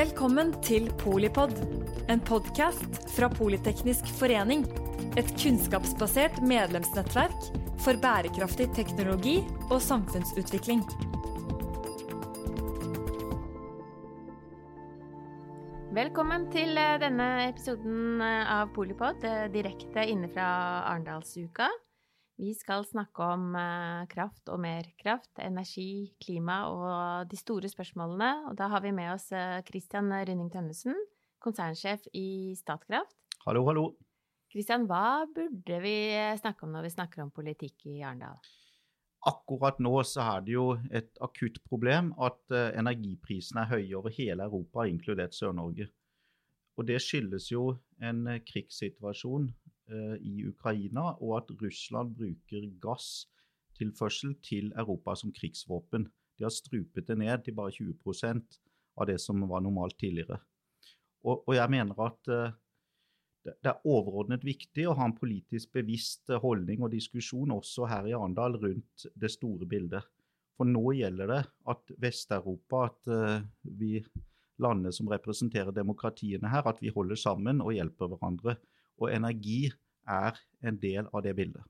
Velkommen til Polipod, en podkast fra Politeknisk forening. Et kunnskapsbasert medlemsnettverk for bærekraftig teknologi og samfunnsutvikling. Velkommen til eh, denne episoden eh, av Polipod, eh, direkte inne fra Arendalsuka. Vi skal snakke om kraft og mer kraft, energi, klima og de store spørsmålene. Og da har vi med oss Christian Rynning Tønnesen, konsernsjef i Statkraft. Hallo, hallo. Christian, hva burde vi snakke om når vi snakker om politikk i Arendal? Akkurat nå så er det jo et akutt problem at energiprisene er høye over hele Europa, inkludert Sør-Norge. Og Det skyldes jo en krigssituasjon i Ukraina, og at Russland bruker gasstilførsel til Europa som krigsvåpen. De har strupet det ned til bare 20% av det som var normalt tidligere. Og, og jeg mener at det er overordnet viktig å ha en politisk bevisst holdning og diskusjon også her i Arendal rundt det store bildet. For nå gjelder det at Vest-Europa, at uh, vi landene som representerer demokratiene her, at vi holder sammen og hjelper hverandre. Og energi er en del av det bildet.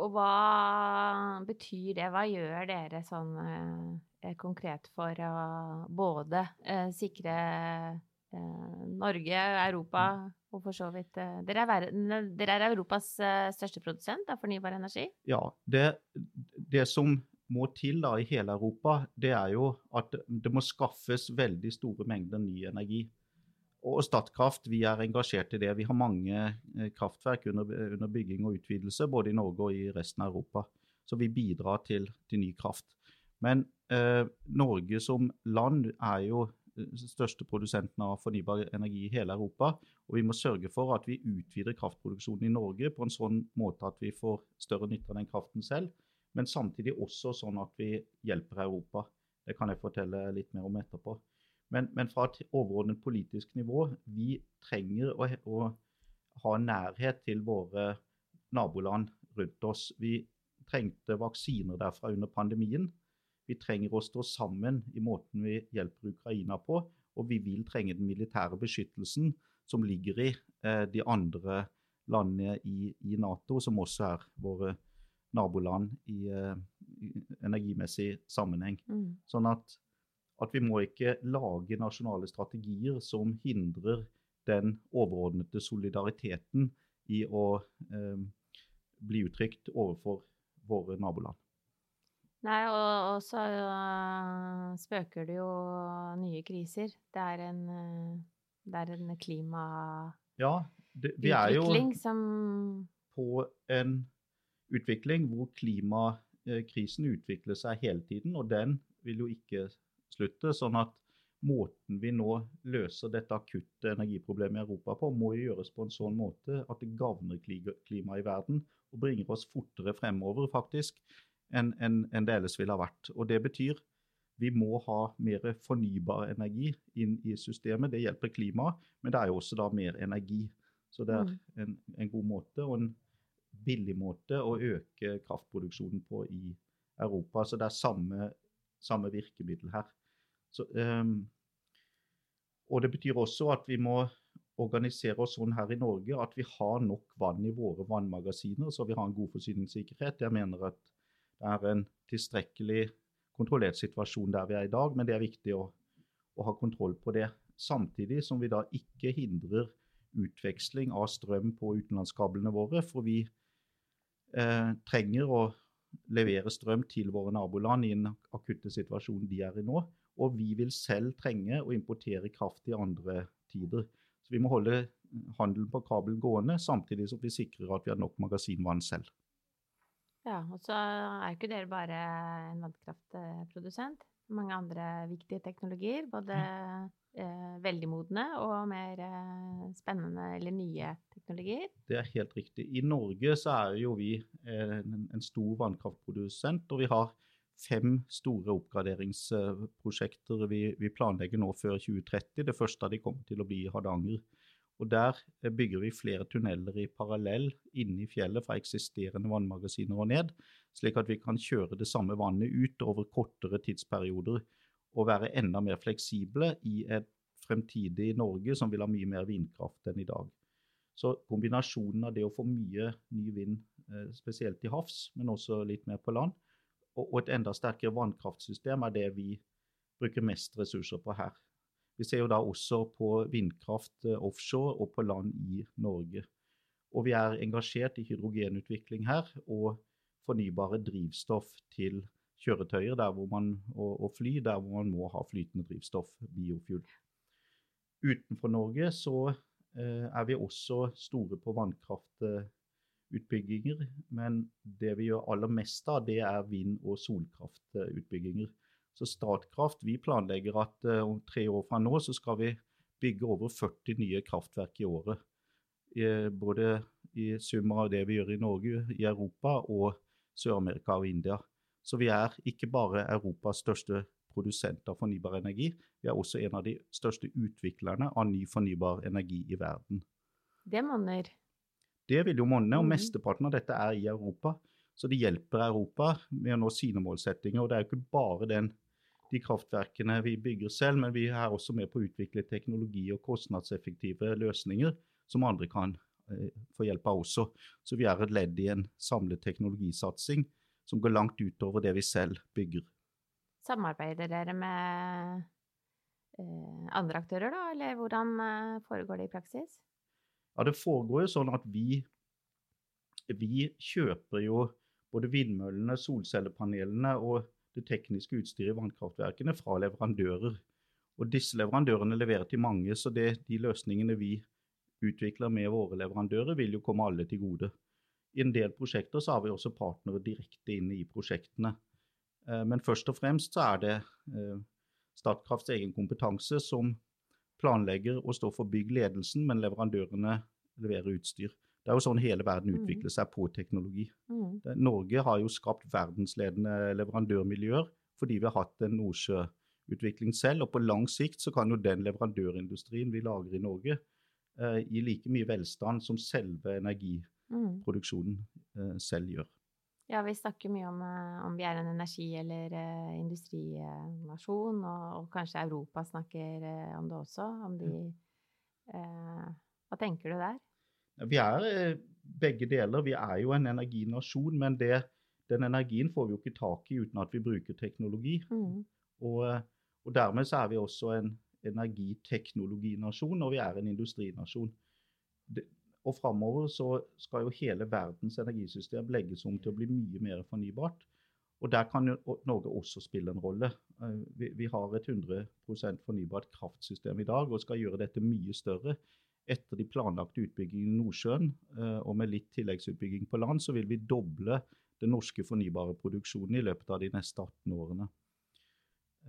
Og hva betyr det? Hva gjør dere sånn eh, konkret for å både eh, sikre Eh, Norge, Europa mm. og for så vidt eh, dere er, dere er, Europas eh, største produsent av fornybar energi? Ja. Det, det som må til da i hele Europa, det er jo at det må skaffes veldig store mengder ny energi. Og Statkraft vi er engasjert i det. Vi har mange kraftverk under, under bygging og utvidelse, både i Norge og i resten av Europa. Så vi bidrar til, til ny kraft. Men eh, Norge som land er jo den største produsenten av fornybar energi i hele Europa. Og vi må sørge for at vi utvider kraftproduksjonen i Norge på en sånn måte at vi får større nytte av den kraften selv, men samtidig også sånn at vi hjelper Europa. Det kan jeg fortelle litt mer om etterpå. Men, men fra et overordnet politisk nivå, vi trenger å, å ha nærhet til våre naboland rundt oss. Vi trengte vaksiner derfra under pandemien. Vi trenger å stå sammen i måten vi hjelper Ukraina på, og vi vil trenge den militære beskyttelsen som ligger i eh, de andre landene i, i, Nato, som også er våre naboland i, eh, i energimessig sammenheng. Mm. Sånn at, at, vi må ikke lage nasjonale strategier som hindrer den overordnede solidariteten i å eh, bli uttrykt overfor våre naboland. Nei, og, og så uh, spøker det jo nye kriser. Det er en, uh, det er en klimautvikling ja, det, vi jo som på en utvikling hvor klimakrisen utvikler seg hele tiden, og den vil jo ikke slutte. sånn at måten vi nå løser dette akutte energiproblemet i Europa på, må gjøres på en sånn måte at det gagner klimaet i verden og bringer oss fortere fremover, faktisk enn en, en det ellers ville ha vært. Og Det betyr vi må ha mer fornybar energi inn i systemet. Det hjelper klimaet, men det er jo også da mer energi. Så det er mm. en, en god måte og en billig måte å øke kraftproduksjonen på i Europa. Så det er samme, samme virkemiddel her. Så, um, og det betyr også at vi må organisere oss sånn her i Norge at vi har nok vann i våre vannmagasiner, så vi har en god forsyningssikkerhet. Jeg mener at det er en tilstrekkelig kontrollert situasjon der vi er i dag, men det er viktig å, å ha kontroll på det. Samtidig som vi da ikke hindrer utveksling av strøm på utenlandskablene våre. For vi eh, trenger å levere strøm til våre naboland i den akutte situasjonen de er i nå. Og vi vil selv trenge å importere kraft i andre tider. Så vi må holde handelen på kabel gående, samtidig som vi sikrer at vi har nok magasinvann selv. Ja, og så er ikke dere bare en vannkraftprodusent. Mange andre viktige teknologier, både eh, veldig modne og mer eh, spennende eller nye teknologier. Det er helt riktig. I Norge så er jo vi eh, en, en stor vannkraftprodusent, og vi har fem store oppgraderingsprosjekter vi, vi, planlegger nå før 2030. Det første av de kommer til å bli i Hardanger. Og Der eh, bygger vi flere tunneler i parallell inne i fjellet fra eksisterende vannmagasiner og ned, slik at vi kan kjøre det samme vannet ut over kortere tidsperioder. og være enda mer fleksible i et fremtidig Norge som vil ha mye mer vindkraft enn i dag. Så kombinasjonen av det å få mye ny vind, eh, spesielt til havs, men også litt mer på land, og et enda sterkere vannkraftsystem er det vi bruker mest ressurser på her. Vi ser jo da også på vindkraft eh, offshore og på land i Norge. Og vi er engasjert i hydrogenutvikling her og fornybare drivstoff til kjøretøyer man, og, fly der hvor man må ha flytende drivstoff, biofuel. Utenfor Norge så er vi også store på vannkraftutbygginger. Men det vi gjør aller mest av, det er vind- og solkraftutbygginger. Så Statkraft vi planlegger at eh, om tre år fra nå så skal vi bygge over 40 nye kraftverk i året. Både i sum av det vi gjør i Norge, i Europa og Sør-Amerika og India. Så vi er ikke bare Europas største produsent av fornybar energi, vi er også en av de største utviklerne av ny fornybar energi i verden. Det monner. Det vil jo monne, og mm. mesteparten av dette er i Europa. Så det hjelper Europa med å nå sine målsettinger. Og det er jo ikke bare den, de kraftverkene vi bygger selv, men vi er også med på å utvikle teknologi og kostnadseffektive løsninger som andre kan eh, få hjelp av også. Så vi er et ledd i en samlet teknologisatsing som går langt utover det vi selv bygger. Samarbeider dere med eh, andre aktører, da, eller hvordan eh, foregår det i praksis? Ja, Det foregår jo sånn at vi, vi kjøper jo både vindmøllene, solcellepanelene og det tekniske utstyret i vannkraftverkene fra leverandører. Og disse leverandørene leverer til mange, så det, de løsningene vi utvikler med våre leverandører, vil jo komme alle til gode. I en del prosjekter så har vi også partnere direkte inne i prosjektene. Eh, men først og fremst så er det eh, Statkrafts egen kompetanse som planlegger og står for byggledelsen, men leverandørene leverer utstyr. Det er jo sånn hele verden mm. utvikler seg på teknologi. Mm. Norge har jo skapt verdensledende leverandørmiljøer fordi vi har hatt en nordsjøutvikling selv. Og på lang sikt så kan jo den leverandørindustrien vi lager i Norge, eh, gi like mye velstand som selve mm. energiproduksjonen selv gjør. Ja, vi snakker mye om eh, om vi er en energi- eller uh, industrinasjon, og, og, kanskje Europa snakker uh, om det også. Om de uh, Hva tenker du der? Vi er begge deler. Vi er jo en energinasjon, men det, den energien får vi jo ikke tak i uten at vi bruker teknologi. Mm. Og, og, dermed så er vi også en energiteknologinasjon, og vi er en industrinasjon. Det, og framover så skal jo hele verdens energisystem legges om til å bli mye mer fornybart. Og der kan jo Norge også spille en rolle. Eh, vi, vi har et 100% fornybart kraftsystem i dag og skal gjøre dette mye større. Etter de planlagte utbyggingene i Nordsjøen eh, og med litt tilleggsutbygging på land, så vil vi doble den norske fornybare produksjonen i løpet av de neste 18 årene.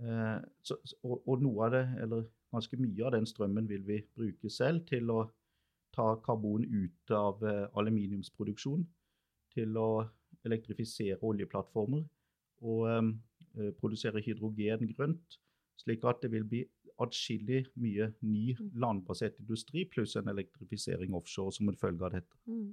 Eh, så, og, og noe av det, eller ganske mye av den strømmen vil vi bruke selv til å ta karbon ut av eh, aluminiumsproduksjon til å elektrifisere oljeplattformer og um, produsere hydrogen grønt, slik at det vil bli atskillig mye ny mm. landbasert industri pluss en elektrifisering offshore som en følge av dette. Mm.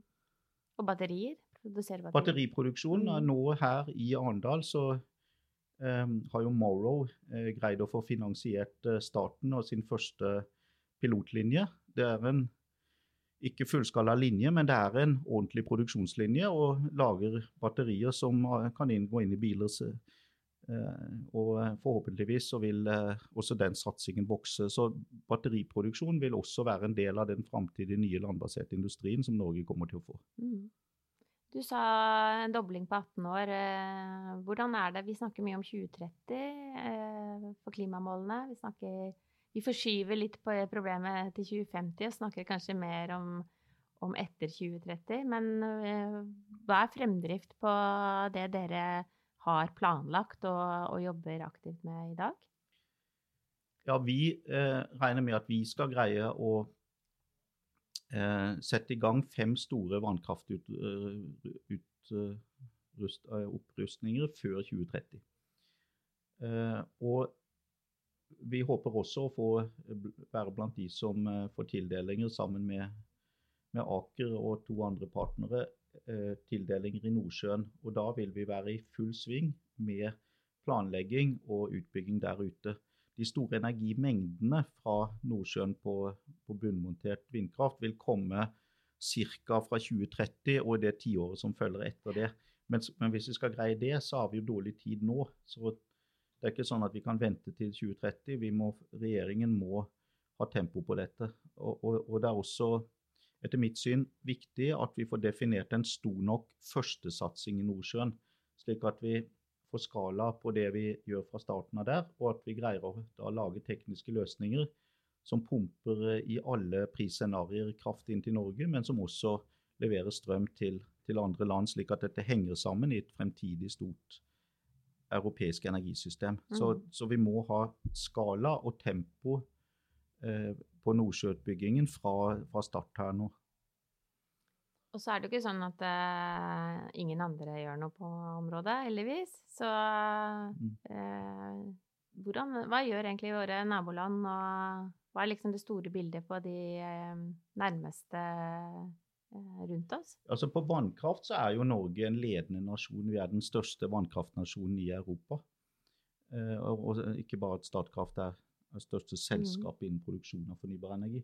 Og batterier? Batterier? Batteriproduksjon. Mm. Nå her i Arendal så um, har jo Morrow uh, greid å få finansiert uh, starten av sin første pilotlinje. Det er en ikke fullskala linje, men det er en ordentlig produksjonslinje og lager batterier som kan gå inn i biler. Eh, og forhåpentligvis så vil eh, også den satsingen vokse. Så batteriproduksjon vil også være en del av den framtidige nye landbaserte industrien som Norge kommer til å få. Mm. Du sa en dobling på 18 år. Eh, hvordan er det? Vi snakker mye om 2030 for klimamålene. Vi snakker vi forskyver litt på problemet til 2050 og snakker kanskje mer om, om etter 2030. Men uh, hva er fremdrift på det dere har planlagt og, og jobber aktivt med i dag? Ja, vi eh, regner med at vi skal greie å eh, sette i gang fem store vannkraftopprustninger før 2030. Eh, og vi håper også å få være blant de som eh, får tildelinger sammen med, med Aker og to andre partnere. Eh, tildelinger i Nordsjøen. Og da vil vi være i full sving med planlegging og utbygging der ute. De store energimengdene fra Nordsjøen på, på bunnmontert vindkraft vil komme ca. fra 2030 og det tiåret som følger etter det. Men, men, hvis vi skal greie det, så har vi jo dårlig tid nå. Så det er ikke sånn at vi kan vente til 2030. Må, regjeringen må ha tempo på dette. Og, og, og, det er også, etter mitt syn, viktig at vi får definert en stor nok førstesatsing i Nordsjøen. Slik at vi får skala på det vi gjør fra starten av der, og at vi greier å da lage tekniske løsninger som pumper eh, i alle prisscenarioer kraft inn til Norge, men som også leverer strøm til, til, andre land, slik at dette henger sammen i et fremtidig stort europeisk energisystem. Mm. Så, så, vi må ha skala og tempo eh, på Nordsjøutbyggingen fra, fra, start her nå. Og så er det jo ikke sånn at uh, ingen andre gjør noe på området, heldigvis. Så mm. uh, hvordan, hva gjør egentlig våre naboland, og hva er liksom det store bildet på de uh, nærmeste rundt oss? Altså På vannkraft så er jo Norge en ledende nasjon. Vi er den største vannkraftnasjonen i Europa. Og, og ikke bare at Statkraft er det største mm. selskapet innen produksjon av fornybar energi.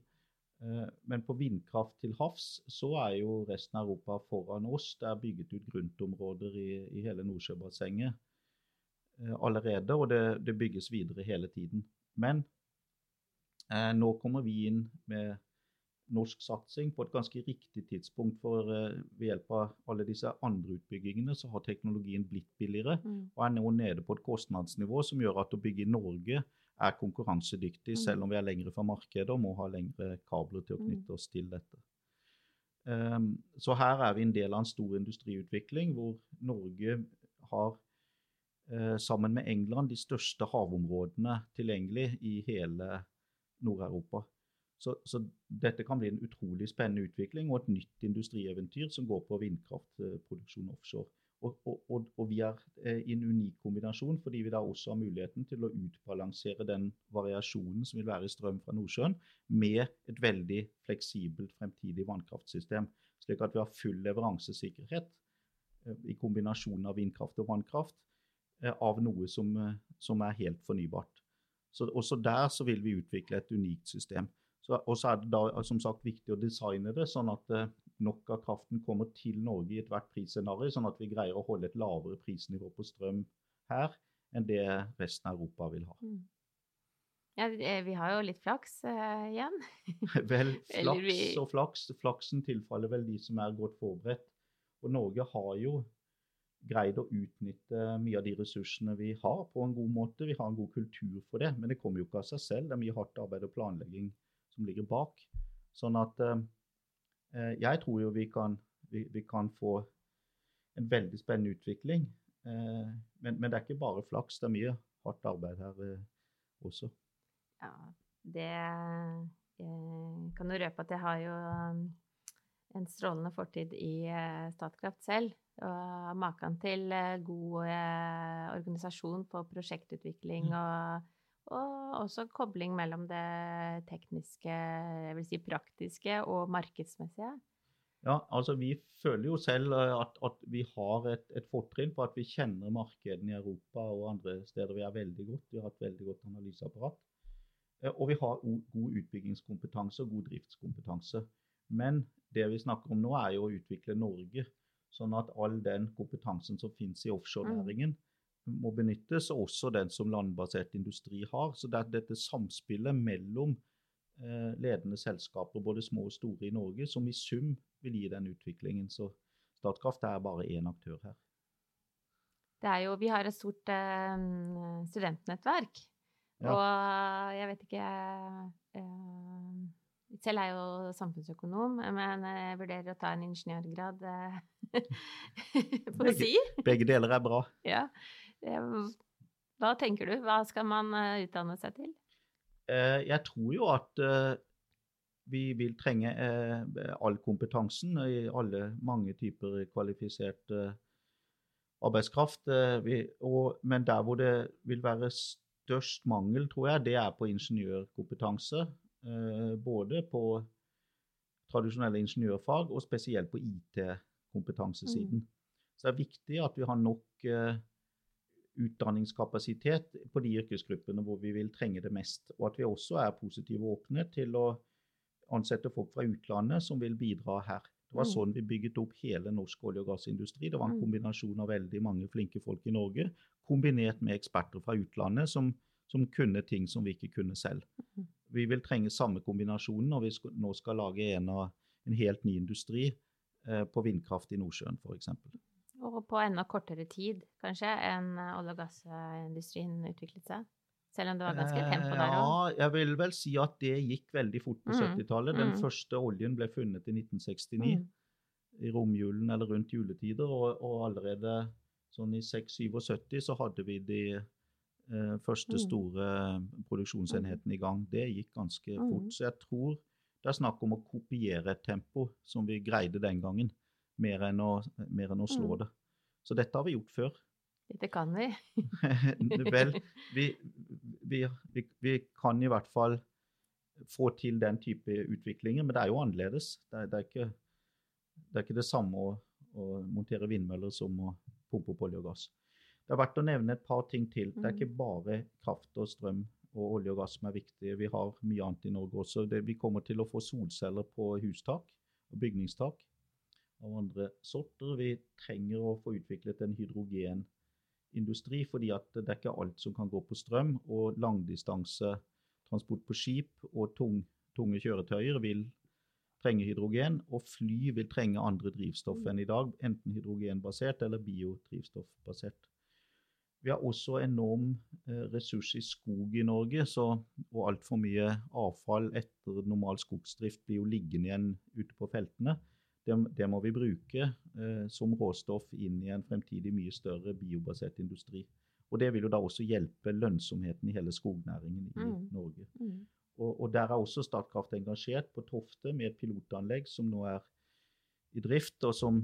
Eh, men på vindkraft til havs så er jo resten av Europa foran oss. Det er bygget ut gruntområder i, i hele Nordsjøbassenget eh, allerede, og det, det, bygges videre hele tiden. Men eh, nå kommer vi inn med norsk satsing på et ganske riktig tidspunkt. For eh, ved hjelp av alle disse andre utbyggingene så har teknologien blitt billigere mm. og er nå nede på et kostnadsnivå som gjør at å bygge i Norge er konkurransedyktig, mm. selv om vi er lengre fra markedet og må ha lengre kabler til å mm. knytte oss til dette. Um, så her er vi en del av en stor industriutvikling hvor Norge har uh, sammen med England de største havområdene tilgjengelig i hele Nord-Europa. Så, så, dette kan bli en utrolig spennende utvikling og et nytt industrieventyr som går på vindkraftproduksjon offshore. Og, og, og, vi er eh, i en unik kombinasjon fordi vi da også har muligheten til å utbalansere den variasjonen som vil være i strøm fra Nordsjøen, med et veldig fleksibelt fremtidig vannkraftsystem. Slik at vi har full leveransesikkerhet eh, i kombinasjonen av vindkraft og vannkraft eh, av noe som, som er helt fornybart. Så også der så vil vi utvikle et unikt system. Og så er det da som sagt viktig å designe det sånn at nok av kraften kommer til Norge i ethvert prisscenario, sånn at vi greier å holde et lavere prisnivå på strøm her enn det resten av Europa vil ha. Mm. Ja, vi har jo litt flaks uh, igjen. vel, flaks vi... og flaks. Flaksen tilfaller vel de som er godt forberedt. Og Norge har jo greid å utnytte mye av de ressursene vi har, på en god måte. Vi har en god kultur for det, men det kommer jo ikke av seg selv. Det er mye hardt arbeid og planlegging som ligger bak. Sånn at uh, Eh, jeg tror jo vi kan, vi, vi kan, få en veldig spennende utvikling. Eh, men, men, det er ikke bare flaks, det er mye hardt arbeid her eh, også. Ja, det jeg kan jo røpe at jeg har jo en strålende fortid i Statkraft selv. Og maken til god organisasjon på prosjektutvikling mm. og og også kobling mellom det tekniske, jeg vil si praktiske, og markedsmessige. Ja, altså vi føler jo selv eh, at, at vi har et, et fortrinn på at vi kjenner markedene i Europa og andre steder vi er veldig godt. Vi har et veldig godt analyseapparat. Eh, og vi har god utbyggingskompetanse og god driftskompetanse. Men det vi snakker om nå, er jo å utvikle Norge. Sånn at all den kompetansen som finnes i offshorenæringen, mm må benyttes, og også den som landbasert industri har. Så det er dette samspillet mellom eh, ledende selskaper, både små og store i Norge, som i sum vil gi den utviklingen. Så Statkraft er bare én aktør her. Det er jo, vi har et stort eh, studentnettverk. Ja. Og jeg vet ikke eh, Selv er jeg jo samfunnsøkonom, men jeg vurderer å ta en ingeniørgrad eh, på si. Begge deler er bra. Ja. Hva tenker du? Hva skal man eh, utdanne seg til? Eh, jeg tror jo at eh, vi vil trenge all kompetansen i alle mange typer kvalifisert arbeidskraft. men der hvor det vil være størst mangel, tror jeg, det er på ingeniørkompetanse. Både på tradisjonelle ingeniørfag og spesielt på IT-kompetansesiden. Mm. Så det er viktig at vi har nok utdanningskapasitet på de yrkesgruppene hvor vi vil trenge det mest. Og at vi også er positive og åpne til å ansette folk fra utlandet som vil bidra her. Det var mm. sånn vi bygget opp hele norsk olje- og gassindustri. Det var en mm. kombinasjon av veldig mange flinke folk i Norge, kombinert med eksperter fra utlandet som, som kunne ting som vi ikke kunne selv. Mm. Vi vil trenge samme kombinasjonen når vi skal, nå skal lage en, en helt ny industri eh, på vindkraft i Nordsjøen f.eks. Og på enda kortere tid, kanskje, enn olje- og gassindustrien utviklet seg? Selv om det var ganske tempo der òg? Ja, jeg vil vel si at det gikk veldig fort på mm. 70-tallet. Den mm. første oljen ble funnet i 1969, mm. i romjulen eller rundt juletider. Og, og allerede sånn i 6-77 så hadde vi de eh, første mm. store produksjonsenhetene i gang. Det gikk ganske mm. fort. Så jeg tror det er snakk om å kopiere et tempo som vi greide den gangen, mer enn å, mer enn å slå mm. det. Så dette har vi gjort før. Det kan vi. Vel, vi, vi, vi, vi, kan i hvert fall få til den type utviklinger, men det er jo annerledes. Det er, det er, ikke, det, er ikke, det samme å, å, montere vindmøller som å pumpe opp olje og gass. Det er verdt å nevne et par ting til. Det er ikke mm. bare kraft og strøm og olje og gass som er viktig. Vi har mye annet i Norge også. Det, vi kommer til å få solceller på hustak og bygningstak av andre sorter. Vi trenger å få utviklet en hydrogenindustri, fordi det er ikke alt som kan gå på strøm. Og langdistansetransport på skip og tung, tunge kjøretøyer vil trenge hydrogen. Og fly vil trenge andre drivstoff enn i dag, enten hydrogenbasert eller biodrivstoffbasert. Vi har også enorm eh, ressurs i skog i Norge, så, og altfor mye avfall etter normal skogsdrift blir jo liggende igjen ute på feltene det, det, må vi bruke eh, som råstoff inn i en fremtidig mye større biobasert industri. Og Det vil jo da også hjelpe lønnsomheten i hele skognæringen i mm. Norge. Mm. Og, og, Der er også Statkraft engasjert på Tofte med et pilotanlegg som nå er i drift, og som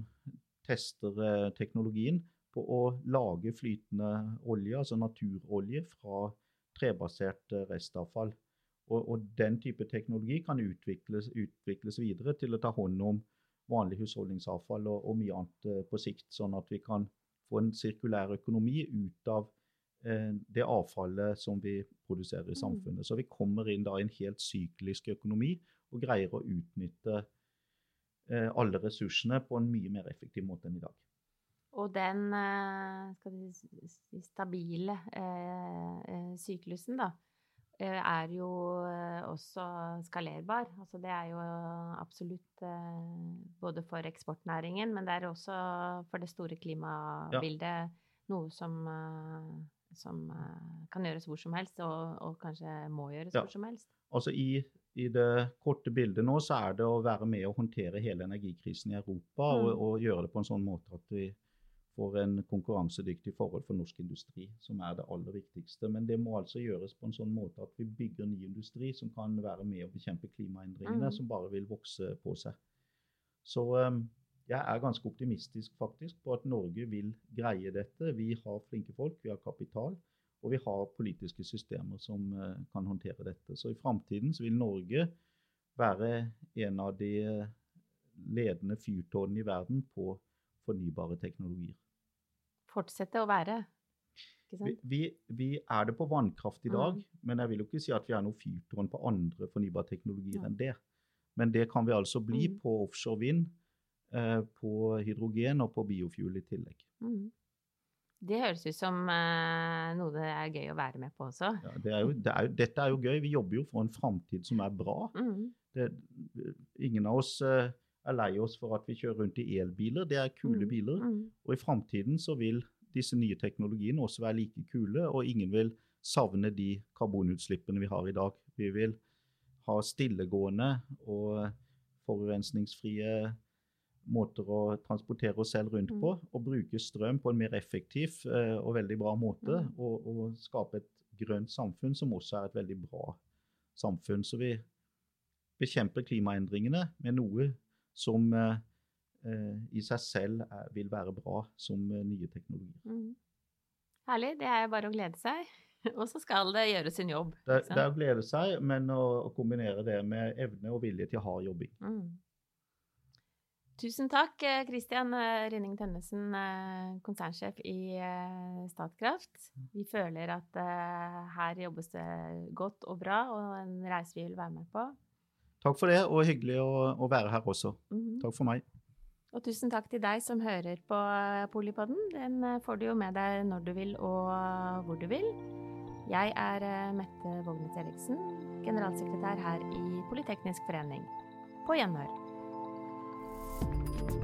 tester eh, teknologien på å lage flytende olje, altså naturolje, fra trebasert eh, restavfall. Og, og, Den type teknologi kan utvikles, utvikles videre til å ta hånd om vanlig husholdningsavfall og, og, mye annet eh, på sikt, sånn at vi kan få en sirkulær økonomi ut av eh, det avfallet som vi produserer i mm. samfunnet. Så vi kommer inn da i en helt syklisk økonomi og greier å utnytte eh, alle ressursene på en mye mer effektiv måte enn i dag. Og den si, stabile eh, syklusen, da, er jo eh, også skalerbar. Altså det er jo absolutt eh, både for eksportnæringen, men det er også for det store klimabildet ja. noe som, som, kan gjøres hvor som helst, og, og kanskje må gjøres ja. hvor som helst. Altså i, i, det korte bildet nå så er det å være med å håndtere hele energikrisen i Europa mm. og, og, gjøre det på en sånn måte at vi for en konkurransedyktig forhold for norsk industri, som er det aller viktigste. Men det må altså gjøres på en sånn måte at vi bygger ny industri som kan være med å bekjempe klimaendringene, mm. som bare vil vokse på seg. Så um, jeg er ganske optimistisk faktisk på at Norge vil greie dette. Vi har flinke folk, vi har kapital, og vi har politiske systemer som uh, kan håndtere dette. Så i framtiden vil Norge være en av de ledende fyrtårnene i verden på fornybare teknologier fortsette å være. Vi, vi, vi, er det på vannkraft i dag, mm. men jeg vil jo ikke si at vi er noe fyrtårn på andre fornybare teknologier ja. enn det. Men det kan vi altså bli mm. på offshore vind, eh, på hydrogen og på biofuel i tillegg. Mm. Det høres ut som eh, noe det er gøy å være med på også. Ja, det er jo, det er, dette er jo gøy. Vi jobber jo for en framtid som er bra. Mm. Det, ingen av oss eh, er lei oss for at vi kjører rundt i elbiler. Det er kule mm. biler. Mm. Og i framtiden så vil disse nye teknologiene også være like kule, og ingen vil savne de karbonutslippene vi har i dag. Vi vil ha stillegående og forurensningsfrie måter å transportere oss selv rundt mm. på, og bruke strøm på en mer effektiv eh, og veldig bra måte, mm. og, og, skape et grønt samfunn som også er et veldig bra samfunn. Så vi bekjemper klimaendringene med noe som eh, eh, i seg selv er, vil være bra som eh, nye teknologier. Mm. Herlig. Det er bare å glede seg. Og så skal det gjøre sin jobb. Det, det er å glede seg, men å, å, kombinere det med evne og vilje til hard jobbing. Mm. Tusen takk, Kristian Rynning Tønnesen, konsernsjef i Statkraft. Vi føler at her jobbes det godt og bra, og en reise vi vil være med på. Takk for det, og hyggelig å, å være her også. Mm -hmm. Takk for meg. Og tusen takk til deg som hører på Polipodden. Den får du jo med deg når du vil og hvor du vil. Jeg er Mette Vågnes Eriksen, generalsekretær her i Politeknisk forening. På gjenhør.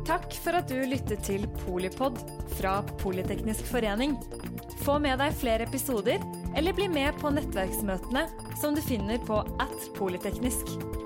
Takk for at du lyttet til Polipod fra Politeknisk forening. Få med deg flere episoder, eller bli med på nettverksmøtene som du finner på at polyteknisk.